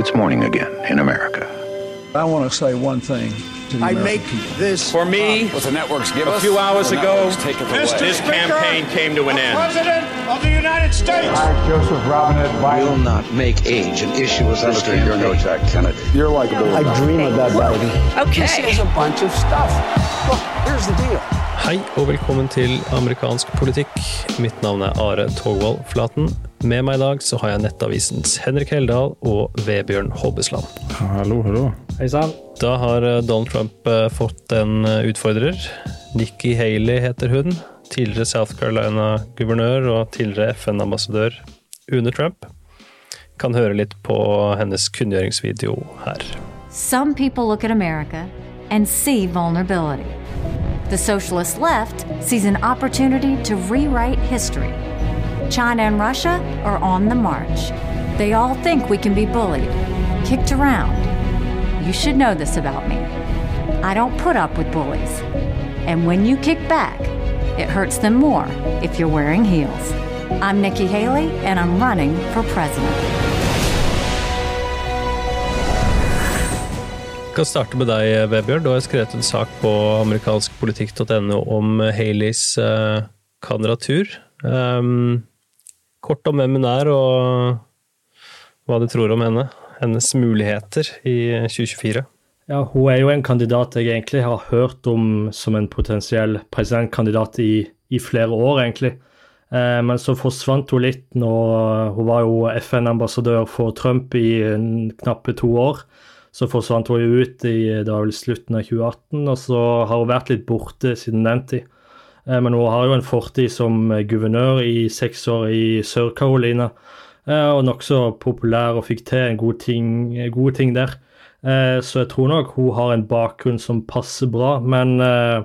It's morning again in America. I want to say one thing to the I American make people. this For me, What the networks give a us, few hours ago, networks take it away. this campaign came to an end. President of the United States. I, Joseph Robinette Biden, will not make age an issue as this Senator, you're no. Jack Kennedy. You're likable. I dream about Biden. Okay. This is a bunch of stuff. Look, here's the deal. Hei og velkommen til amerikansk politikk. Mitt navn er Are Togvold Flaten. Med meg i dag så har jeg Nettavisens Henrik Heldal og Vebjørn Hobbesland. Hallo, hallo. Hei sann. Da har eh, Donald Trump eh, fått en eh, utfordrer. Nikki Haley heter hun. Tidligere South Carolina-guvernør og tidligere FN-ambassadør under Trump. Kan høre litt på hennes kunngjøringsvideo her. Some people look at America and see vulnerability. The socialist left sees an opportunity to rewrite history. China and Russia are on the march. They all think we can be bullied, kicked around. You should know this about me. I don't put up with bullies. And when you kick back, it hurts them more if you're wearing heels. I'm Nikki Haley, and I'm running for president. Kan starte med deg, Vebjørn. Du har skrevet en sak på amerikanskpolitikk.no om Haleys uh, kandidatur. Um, kort om hvem hun er, og hva du tror om henne. Hennes muligheter i 2024. Ja, Hun er jo en kandidat jeg egentlig har hørt om som en potensiell presidentkandidat i, i flere år, egentlig. Eh, men så forsvant hun litt når hun var jo FN-ambassadør for Trump i knappe to år. Så forsvant hun jo ut i det var vel slutten av 2018, og så har hun vært litt borte siden den tid. Eh, Men hun har jo en fortid som guvernør i seks år i Sør-Carolina, eh, og nokså populær og fikk til en god ting, gode ting der. Eh, Så jeg tror nok hun har en bakgrunn som passer bra, men eh,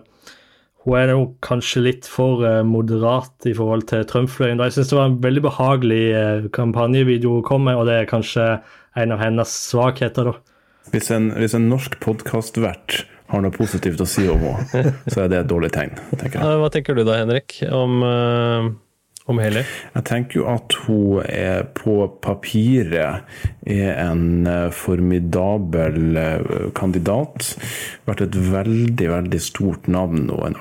hun er jo kanskje litt for eh, moderat i forhold til Trump-fløyen. Jeg syns det var en veldig behagelig eh, kampanjevideo hun kom med, og det er kanskje en av hennes svakheter, da. Hvis en, hvis en norsk podkastvert har noe positivt å si om henne, så er det et dårlig tegn, tenker jeg. Hva tenker du da, Henrik, om, eh, om Haley? Jeg tenker jo at hun er på papiret er en eh, formidabel eh, kandidat. Vært et veldig, veldig stort navn og en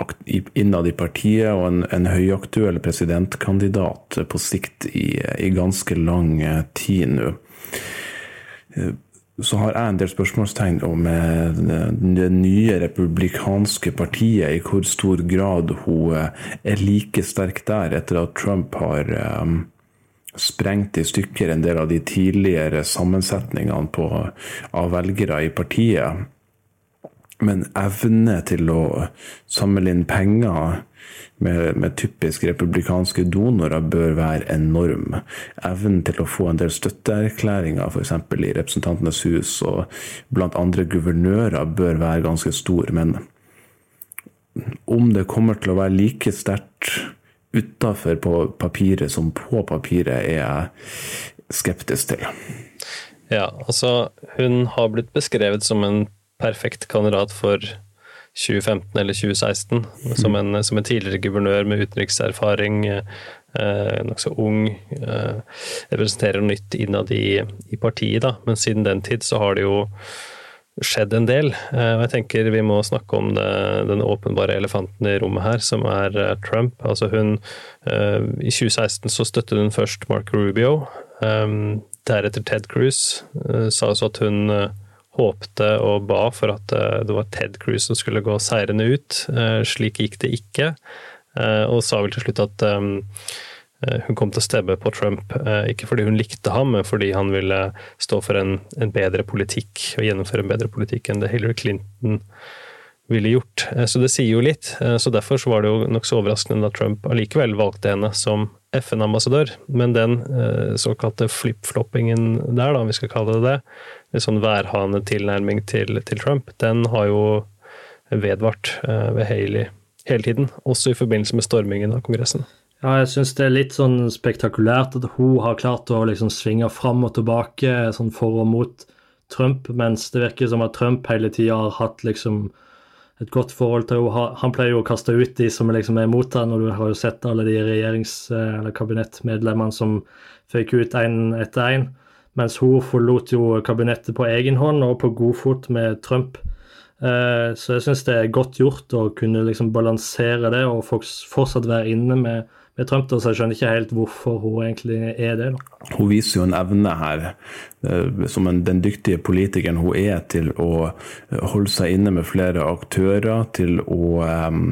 innad i partiet, og en, en høyaktuell presidentkandidat på sikt i, i ganske lang tid nå. Så har jeg en del spørsmålstegn om eh, det nye republikanske partiet, i hvor stor grad hun eh, er like sterk der, etter at Trump har eh, sprengt i stykker en del av de tidligere sammensetningene på, av velgere i partiet. Men evne til å samle inn penger med, med typisk republikanske donorer bør være enorm. Evnen til å få en del støtteerklæringer, f.eks. i Representantenes hus og blant andre guvernører, bør være ganske stor. Men om det kommer til å være like sterkt utafor på papiret som på papiret, er jeg skeptisk til. Ja, altså hun har blitt beskrevet som en perfekt kandidat for 2015 eller 2016. Som en, som en tidligere guvernør med utenrikserfaring, eh, nokså ung. Eh, representerer noe nytt innad i, i partiet, da. Men siden den tid så har det jo skjedd en del. Eh, og jeg tenker vi må snakke om det, den åpenbare elefanten i rommet her, som er eh, Trump. Altså hun eh, I 2016 så støttet hun først Mark Rubio. deretter Ted Cruz. sa også at hun håpte og ba for at eh, det var Ted Cruz som skulle gå seirende ut. Eh, Slik gikk det ikke, Eh, og sa vel til slutt at hun kom til å stemme på Trump, ikke fordi hun likte ham, men fordi han ville stå for en, en bedre politikk og gjennomføre en bedre politikk enn det Hillary Clinton ville gjort. Så det sier jo litt. Så derfor så var det jo nokså overraskende da Trump allikevel valgte henne som FN-ambassadør. Men den eh, såkalte flip-floppingen der, da, om vi skal kalle det det, en sånn værhanetilnærming til, til Trump, den har jo vedvart eh, ved Haley hele tiden. Også i forbindelse med stormingen av Kongressen. Ja, jeg syns det er litt sånn spektakulært at hun har klart å liksom svinge fram og tilbake sånn for og mot Trump, mens det virker som at Trump hele tida har hatt liksom et godt forhold til henne. Han pleier jo å kaste ut de som liksom er imot han, og du har jo sett alle de regjerings- eller kabinettmedlemmene som føyk ut én etter én. Mens hun forlot jo kabinettet på egen hånd og på god fot med Trump. Eh, så jeg syns det er godt gjort å kunne liksom balansere det og fortsatt være inne med, med Trump. Så jeg skjønner ikke helt hvorfor hun egentlig er det. Da. Hun viser jo en evne her, eh, som en, den dyktige politikeren hun er, til å holde seg inne med flere aktører, til å um,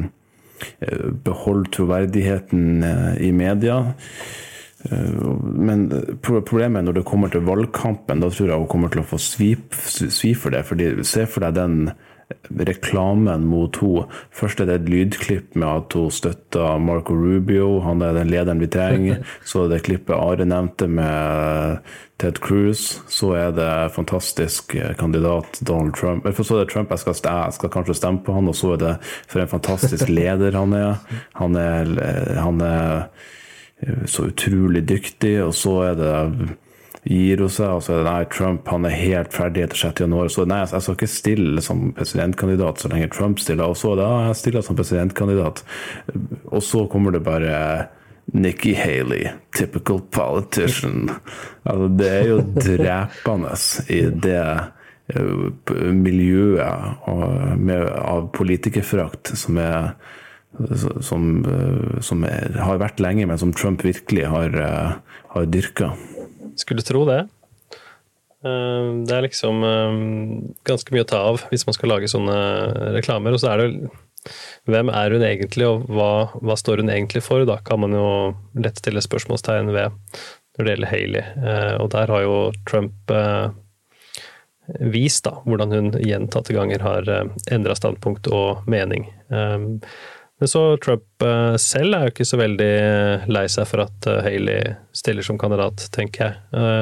beholde troverdigheten i media. Eh, men problemet er når det kommer til valgkampen, da tror jeg hun kommer til å få svi for det. fordi Se for deg den reklamen mot henne. Først er det et lydklipp med at hun støtter Marco Rubio, han er den lederen vi trenger. Så er det klippet Are nevnte med Ted Cruz. Så er det fantastisk kandidat Donald Trump. For så er det Trump jeg skal, jeg skal kanskje stemme på han, og så er det for en fantastisk leder han er. Han er, han er så utrolig dyktig, og så er det gir hun seg, og så nei, Trump han er helt ferdig etter 6. januar. Så nei, jeg skal ikke stille som presidentkandidat så lenge Trump stiller. Og så da jeg stiller som presidentkandidat. Og så kommer det bare Nikki Haley, typical politician. Altså, det er jo drepende i det eh, miljøet av politikerforakt som er som, eh, som er, har vært lenge, men som Trump virkelig har, eh, har dyrka. Skulle tro det. Eh, det er liksom ganske mye å ta av hvis man skal lage sånne reklamer. Og så er det hvem er hun egentlig, og hva, hva står hun egentlig for? Da kan man jo lett stille spørsmålstegn ved når det gjelder Haley. Og der har jo Trump vist da, hvordan hun gjentatte ganger har endra standpunkt og mening. Men så Trump eh, selv er jo ikke så veldig eh, lei seg for at eh, Haley stiller som kandidat, tenker jeg.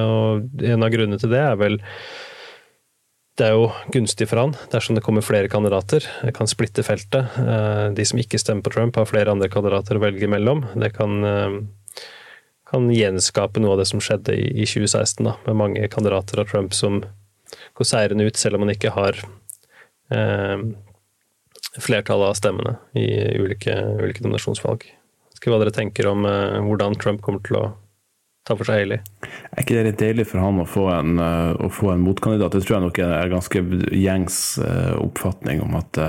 Og en av grunnene til det er vel det er jo gunstig for han dersom det kommer flere kandidater. Det kan splitte feltet. De som ikke stemmer på Trump, har flere andre kandidater å velge mellom. Det kan, kan gjenskape noe av det som skjedde i 2016, da, med mange kandidater av Trump som går seirende ut, selv om han ikke har flertallet av stemmene i ulike, ulike nominasjonsvalg. Hva dere tenker om uh, hvordan Trump kommer til å ta for seg Haley? Er ikke det litt deilig for han å få en, uh, å få en motkandidat? Det tror jeg nok er en ganske gjengs uh, oppfatning om at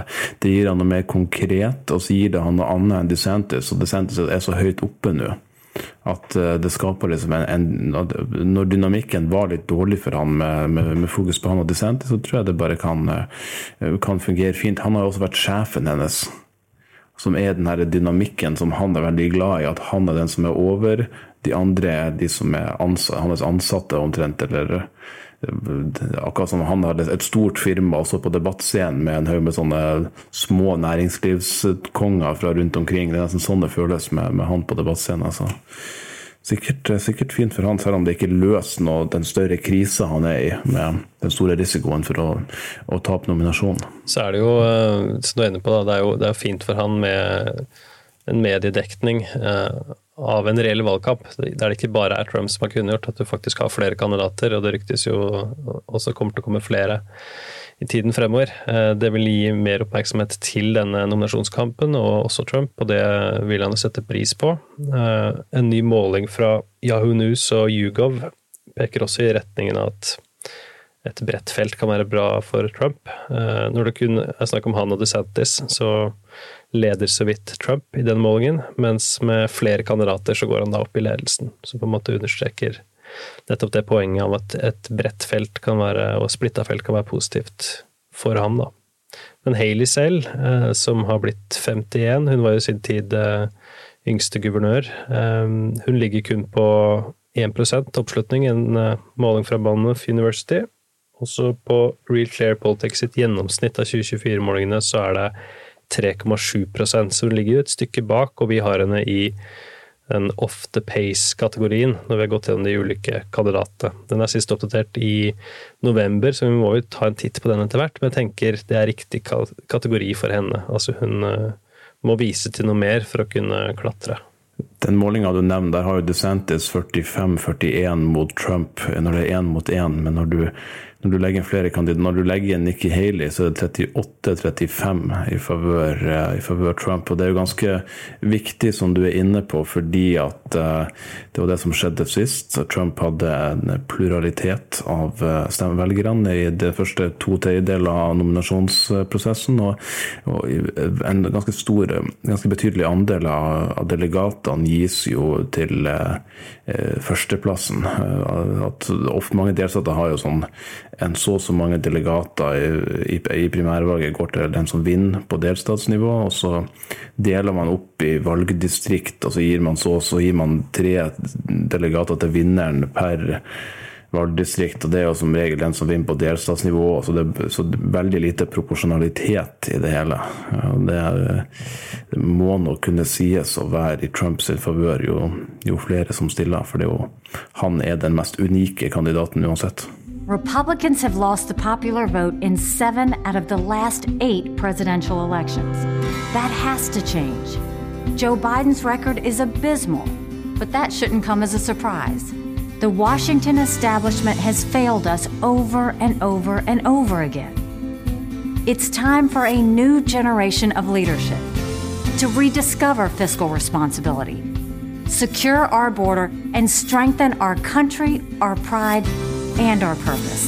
det gir han noe mer konkret, og så gir det han noe annet enn DeSantis, og DeSantis er så høyt oppe nå. At eh, det skaper liksom en, en, Når dynamikken var litt dårlig for han med, med, med fokus på han og DeSantis, så tror jeg det bare kan, eh, kan, fungere fint. Han har jo også vært sjefen hennes, som er den her dynamikken som han er veldig glad i. At han er den som er over, de andre er de som er ansatte, hans ansatte omtrent. eller Akkurat som han hadde et stort firma også på debattscenen med en haug med sånne små næringslivskonger fra rundt omkring. Det er nesten sånn det føles med, med han på debattscenen. Altså. Sikkert, sikkert, fint for han, selv om det ikke løser noe, den større krisa han er i, med den store risikoen for å, å tape nominasjonen. Så er det jo, eh, som du er inne på, da, det er jo det er fint for han med en mediedekning. Eh, av en reell valgkamp, der det ikke bare er Trump som har kunngjort at du faktisk har flere kandidater, og det ryktes jo også kommer til å komme flere i tiden fremover. Eh, det vil gi mer oppmerksomhet til denne nominasjonskampen, og også Trump, og det vil han sette pris på. Eh, en ny måling fra Yahoo News og YouGov peker også i retningen av at et bredt felt kan være bra for Trump. Eh, når det kun er snakk om han og DeSantis, så leder så vidt Trump i den målingen, mens med flere kandidater så går han da opp i ledelsen, som på en måte understreker nettopp det poenget om at et bredt felt kan være, og splitta felt kan være positivt for han, da. Men Haley selv, eh, som har blitt 51, hun var jo i sin tid eh, yngste guvernør, hun ligger kun på 1% oppslutning, en måling fra Banff University. Også på Real Clear Politics sitt gjennomsnitt av 2024-målingene så er det 3,7 så hun ligger et stykke bak, og vi har henne i den off the pace-kategorien når vi har gått gjennom de ulike kandidatene. Den er sist oppdatert i november, så vi må jo ta en titt på den etter hvert. Men jeg tenker det er riktig kategori for henne. Altså hun eh, må vise til noe mer for å kunne klatre. Den målinga du nevner, der har jo DeSantis 45-41 mot Trump når det er én mot én. Men når du, når du legger inn flere kandidater, når du legger inn Nikki Haley, så er det 38-35 i favør, uh, i Trump. Og det er jo ganske viktig, som du er inne på, fordi at uh, det var det som skjedde sist. Trump hadde en pluralitet av uh, stemmevelgerne i det første to tredjedeler av nominasjonsprosessen. Og, en ganske stor, ganske betydelig andel av, delegatene gis jo til eh, eh, førsteplassen. Eh, at ofte Mange delstater har jo sånn en så og så mange delegater i, i, primærvalget går til den som vinner på delstatsnivå, og så deler man opp i valgdistrikt, og så gir man så, så gir man tre delegater til vinneren per valgdistrikt, og det er jo som regel den som vinner på delstatsnivå. Så det er så veldig lite proporsjonalitet i det hele. Det, er, det må nok kunne sies å være i Trumps favør jo, jo, flere som stiller, for jo, han er den mest unike kandidaten uansett. Republicans have lost the popular vote in seven out of the last eight presidential elections. That has to change. Joe Biden's record is abysmal, but that shouldn't come as a surprise. The Washington establishment has failed us over and over and over again. It's time for a new generation of leadership to rediscover fiscal responsibility, secure our border, and strengthen our country, our pride, and our purpose.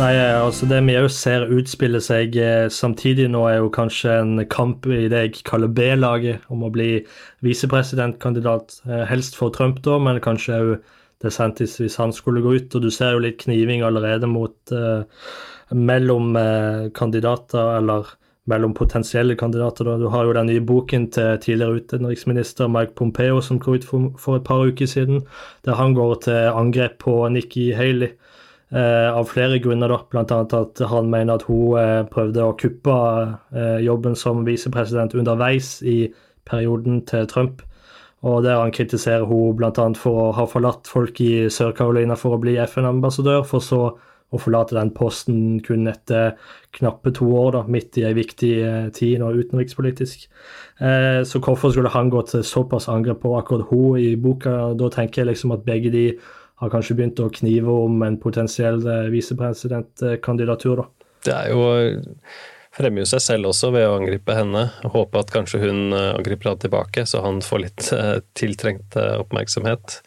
Nei, altså Det vi òg ser utspille seg eh, samtidig nå, er jo kanskje en kamp i det jeg kaller B-laget, om å bli visepresidentkandidat. Eh, helst for Trump, da, men kanskje òg DeSantis hvis han skulle gå ut. Og du ser jo litt kniving allerede mot eh, mellom eh, kandidater, eller mellom potensielle kandidater. Da. Du har jo den nye boken til tidligere utenriksminister Mike Pompeo som kom ut for, for, et par uker siden, der han går til angrep på Nikki Haley. Eh, av flere grunner, da. Annet at han mener at hun eh, prøvde å kuppe eh, jobben som visepresident underveis i perioden til Trump. Og der han kritiserer hun bl.a. for å ha forlatt folk i Sør-Carolina for å bli FN-ambassadør, for så å forlate den posten kun etter knappe to år, da, midt i ei viktig tid nå utenrikspolitisk. Eh, så hvorfor skulle han gå til såpass angrep på akkurat hun i boka? Da tenker jeg liksom at begge de har kanskje begynt å knive om en potensiell eh, visepresidentkandidatur, da. Det er jo fremmer jo seg selv også ved å angripe henne. Håpe at kanskje hun eh, angriper han tilbake, så han får litt eh, tiltrengt oppmerksomhet.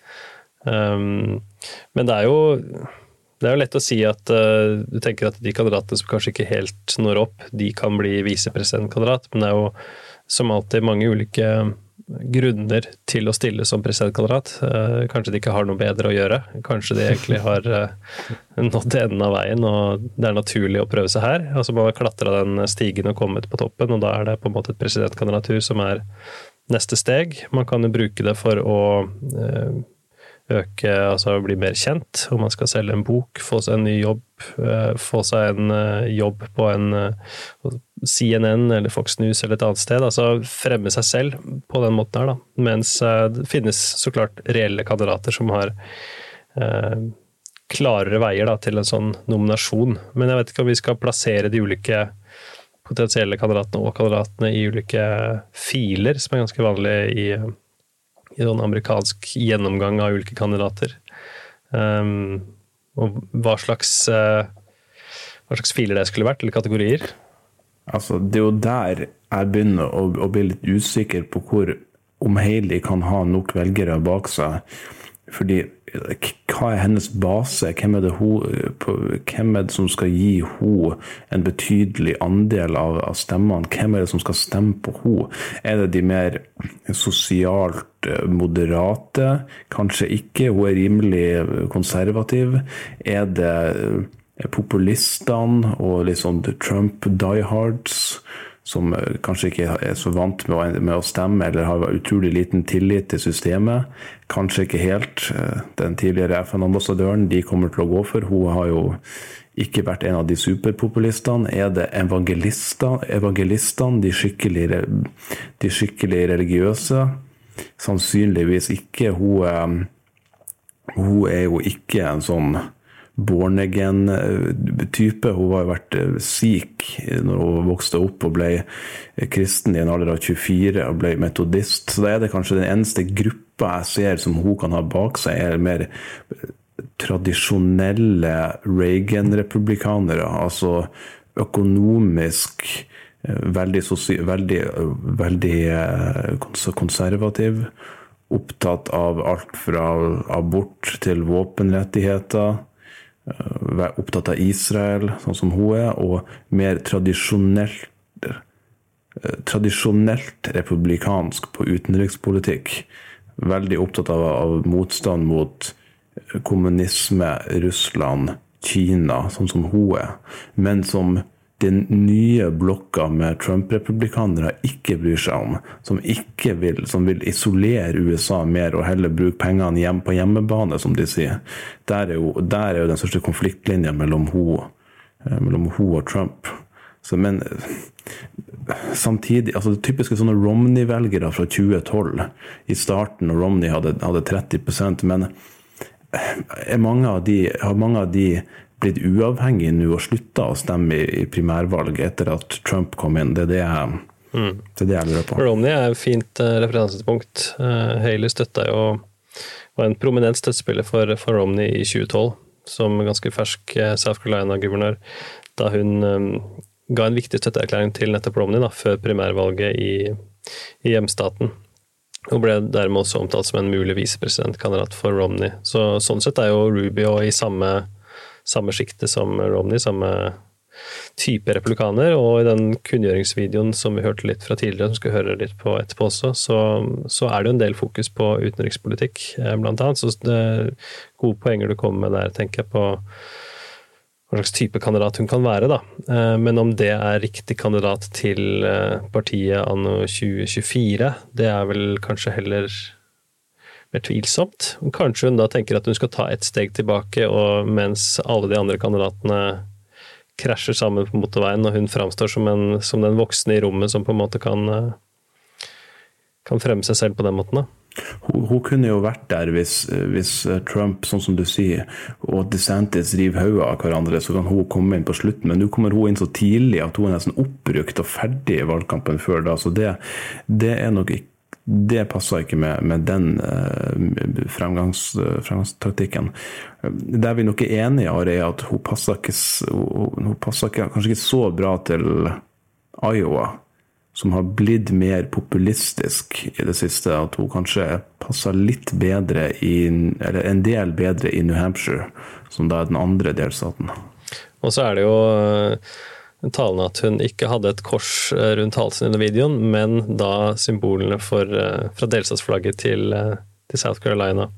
Um, men det er jo det er jo lett å si at uh, du tenker at de kandidatene som kanskje ikke helt når opp, de kan bli visepresidentkandidat, men det er jo som alltid mange ulike grunner til å stille som presidentkandidat. Uh, kanskje de ikke har noe bedre å gjøre. Kanskje de egentlig har uh, nådd enden av veien og det er naturlig å prøve seg her. Altså Man har klatra den stigen og kommet på toppen, og da er det på en måte et presidentkandidatur som er neste steg. Man kan jo bruke det for å øke, altså bli mer kjent, om man skal selge en bok, få seg en ny jobb, få seg en jobb på en CNN eller Fox News eller et annet sted. Altså fremme seg selv på den måten her, da. Mens eh, det finnes så klart reelle kandidater som har eh, klarere veier da, til en sånn nominasjon. Men jeg vet ikke om vi skal plassere de ulike potensielle kandidatene og kandidatene i ulike filer, som er ganske vanlig i, i sånn amerikansk gjennomgang av ulike kandidater. Um, og hva slags, uh, hva slags filer det skulle vært, eller kategorier. Altså, det er jo der jeg begynner å, å bli litt usikker på hvor om Haley kan ha nok velgere bak seg. Fordi hva er hennes base? Hvem er hun, hvem er det som skal gi henne en betydelig andel av, av, stemmene? Hvem er det som skal stemme på henne? Er det de mer sosialt eh, moderate? Kanskje ikke. Hun er rimelig konservativ. Er det populistene og litt sånn Trump diehards, som kanskje ikke er så vant med å, stemme eller har utrolig liten tillit til systemet. Kanskje ikke helt. Eh, den tidligere FN-ambassadøren de kommer til å gå for. Hun har jo ikke vært en av de superpopulistene. Er det evangelistene, evangelistene de, skikkelig, de skikkelig religiøse? Sannsynligvis ikke. Hun, eh, hun er jo ikke en sånn born again-type. Hun har jo vært sikh når hun vokste opp og ble kristen i en alder av 24 og ble metodist. Så da er det kanskje den eneste gruppa jeg ser som hun kan ha bak seg, er mer tradisjonelle Reagan-republikanere. Altså økonomisk veldig, veldig, veldig konservativ opptatt av alt fra abort til våpenrettigheter. Eh, opptatt av Israel, sånn som hun er, og mer tradisjonelt, eh, tradisjonelt republikansk på utenrikspolitikk. Veldig opptatt av, av motstand mot kommunisme, Russland, Kina, sånn som hun er. Men som den nye blokka med Trump-republikanere ikke bryr seg om, som ikke vil, som vil isolere USA mer og heller bruke pengene hjem på hjemmebane, som de sier. Der er jo, der er jo den største konfliktlinja mellom hun, eh, mellom hun og Trump. Så, men samtidig altså Typiske sånne Romney-velgere fra 2012, i starten, når Romney hadde, hadde 30% men er mange av de, har mange av de blitt uavhengig nå og slutta å stemme i, primærvalg etter at Trump kom inn. Det er det jeg, mm. det er det jeg lurer på. Romney er et fint uh, referansepunkt. Uh, Haley støtta jo var en prominent støttespiller for, for, Romney i 2012, som ganske fersk uh, South Carolina-guvernør, da hun um, ga en viktig støtteerklæring til nettopp Romney da, før primærvalget i, i hjemstaten. Hun ble dermed også omtalt som en mulig visepresidentkandidat for Romney. Så, sånn sett er jo Rubio i samme samme sjiktet som Romney, samme type replikaner. Og i den kunngjøringsvideoen som vi hørte litt fra tidligere, som vi skal høre litt på etterpå også, så, så er det jo en del fokus på utenrikspolitikk, eh, blant annet. Så det er gode poenger du kommer med der, tenker jeg, på hva slags type kandidat hun kan være, da. Eh, men om det er riktig kandidat til eh, partiet anno 2024, det er vel kanskje heller mer tvilsomt. Kanskje hun da tenker at hun skal ta et steg tilbake, og mens alle de andre kandidatene krasjer sammen på motorveien, og hun framstår som, en, som den voksne i rommet som på en måte kan, kan fremme seg selv på den måten. da. Hun, hun, kunne jo vært der hvis, hvis, Trump, sånn som du sier, og DeSantis river hodet av hverandre, så kan hun komme inn på slutten. Men nå kommer hun inn så tidlig at hun er nesten oppbrukt og ferdig i valgkampen før da. Så det, det er nok ikke det passer ikke med, med den uh, fremgangs, uh, fremgangstaktikken. Der vi nok er enige, Are, er at hun passer, ikke, hun, hun passer ikke, kanskje ikke så bra til Iowa, som har blitt mer populistisk i det siste. At hun kanskje passer litt bedre i, eller en del bedre i New Hampshire, som da er den andre delstaten. Og så er det jo talende at hun ikke hadde et kors eh, rundt halsen under videoen, men da symbolene for, eh, fra delstatsflagget til, eh, til, South Carolina.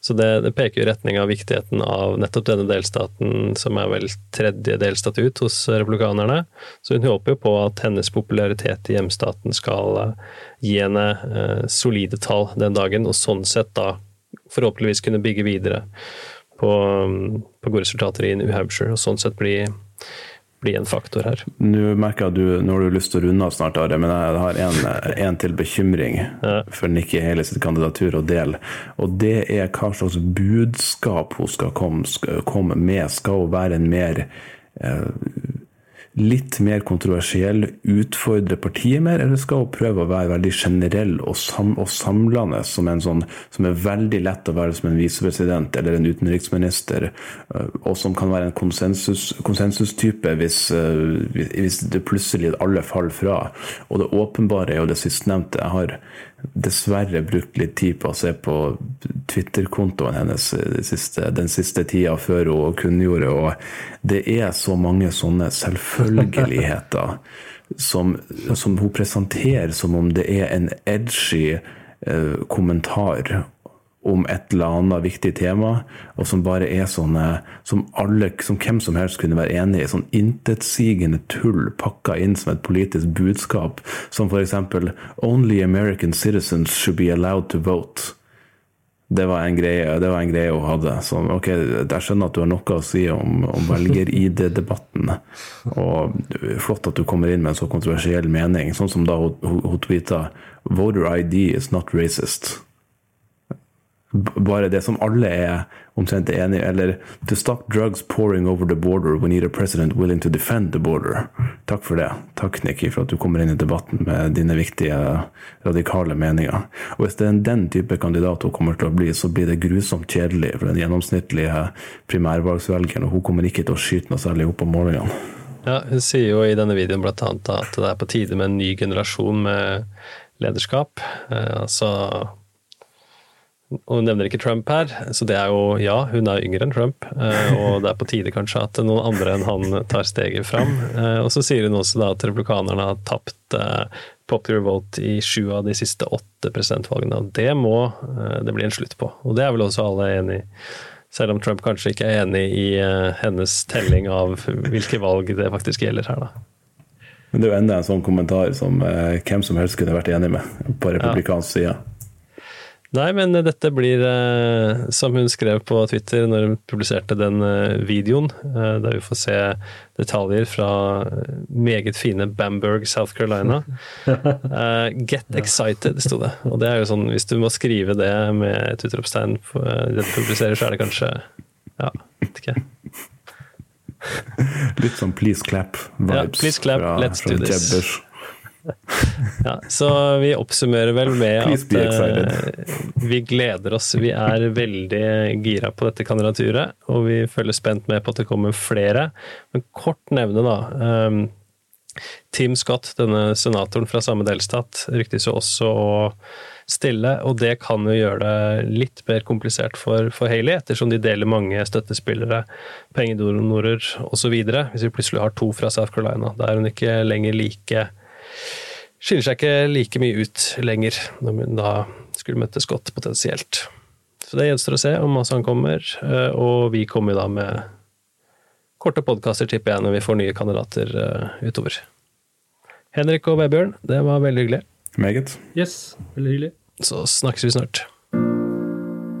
Så det, det, peker i retning av viktigheten av nettopp denne delstaten, som er vel tredje delstat ut hos republikanerne. Så hun håper jo på at hennes popularitet i hjemstaten skal gi henne eh, solide tall den dagen, og sånn sett da forhåpentligvis kunne bygge videre på, på gode resultater i New Hampshire, og sånn sett bli bli en faktor her. Nå merker jeg at du, nå har du lyst til å runde av snart, Are, men jeg har en, en til bekymring ja. for Nikki Haley sitt kandidatur å dele. Og det er hva slags budskap hun skal komme, skal komme med. Skal hun være en mer eh, litt mer kontroversiell, utfordre partiet mer, eller skal hun prøve å være veldig generell og, sam og samlende, som, sånn, som er veldig lett å være som en visepresident eller en utenriksminister, øh, og som kan være en konsensus, konsensustype hvis, øh, hvis det plutselig alle faller fra. Og det åpenbare er jo det sistnevnte. Jeg har dessverre brukt litt tid på å se på Twitter-kontoen hennes siste, den siste tida før hun kunngjorde, og det er så mange sånne selvfølgeligheter som, som hun presenterer som om det er en edgy eh, kommentar om et eller annet viktig tema, og som bare er sånne som, alle, som hvem som helst kunne være enig i. Sånn intetsigende tull pakka inn som et politisk budskap, som f.eks.: Only American citizens should be allowed to vote. Det var en greie, det var en greie hun hadde. Så, ok, Jeg skjønner at du har noe å si om, om velger-ID-debatten. Og flott at du kommer inn med en så kontroversiell mening, sånn som da hun, hun, tweeta 'Voter ID is not racist'. Bare det som alle er omtrent enige eller To stop drugs pouring over the border, we need a president willing to defend the border. Takk for det. Takk, Nikki, for at du kommer inn i debatten med dine viktige, radikale meninger. Og Hvis det er den type kandidat hun kommer til å bli, så blir det grusomt kjedelig for den gjennomsnittlige primærvalgsvelgeren, og hun kommer ikke til å skyte noe særlig opp om morgenen. Ja, Hun sier jo i denne videoen annet at det er på tide med en ny generasjon med lederskap. Eh, altså og hun nevner ikke Trump her, så det er jo ja, hun er yngre enn Trump. Eh, og det er på tide kanskje at noen andre enn han tar steget fram. Eh, og så sier hun også da at republikanerne har tapt eh, popular vote i sju av de siste åtte presidentvalgene. Og det må det bli en slutt på. Og det er vel også alle enig i. Selv om Trump kanskje ikke er enig i hennes telling av hvilke valg det faktisk gjelder her, da. Men det er jo enda en sånn kommentar som hvem som helst kunne vært enig med på republikansk side. Nei, men dette blir, eh, som hun skrev på Twitter når hun publiserte den eh, videoen, eh, der vi får se detaljer fra meget fine Bamberg, South Carolina. Get excited, sto det. Og det er jo sånn, hvis du må skrive det med et utropstegn det du publiserer, så er det kanskje Ja, vet ikke. Litt sånn please clap-vibes ja, please clap, let's do this ja, så vi oppsummerer vel med at uh, vi gleder oss. Vi er veldig gira på dette kandidaturet, og vi følger spent med på at det kommer flere. Men kort nevne, da. Um, Tim Scott, denne senatoren fra samme delstat, ryktes jo også å stille, og det kan jo gjøre det litt mer komplisert for, for Haley, ettersom de deler mange støttespillere, pengedonorer osv. Hvis vi plutselig har to fra South Carolina. Da er hun ikke lenger like skiller seg ikke like mye ut lenger, når hun da skulle møte Scott potensielt. Så det gjenstår å se om altså han kommer, eh, og vi kommer da med korte podkaster, tipper jeg, når vi får nye kandidater eh, utover. Henrik og Vebjørn, det var veldig hyggelig. Meget. Yes, veldig hyggelig. Så snakkes vi snart.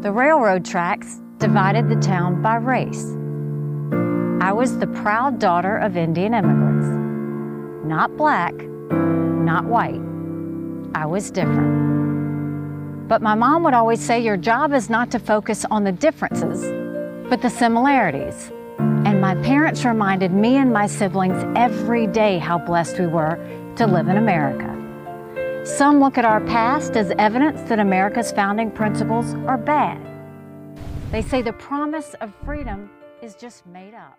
The railroad tracks divided the town by race. I was the proud daughter of Indian immigrants. Not black, not white. I was different. But my mom would always say your job is not to focus on the differences, but the similarities. And my parents reminded me and my siblings every day how blessed we were to live in America. Some look at our past as evidence that America's founding principles are bad. They say the promise of freedom is just made up.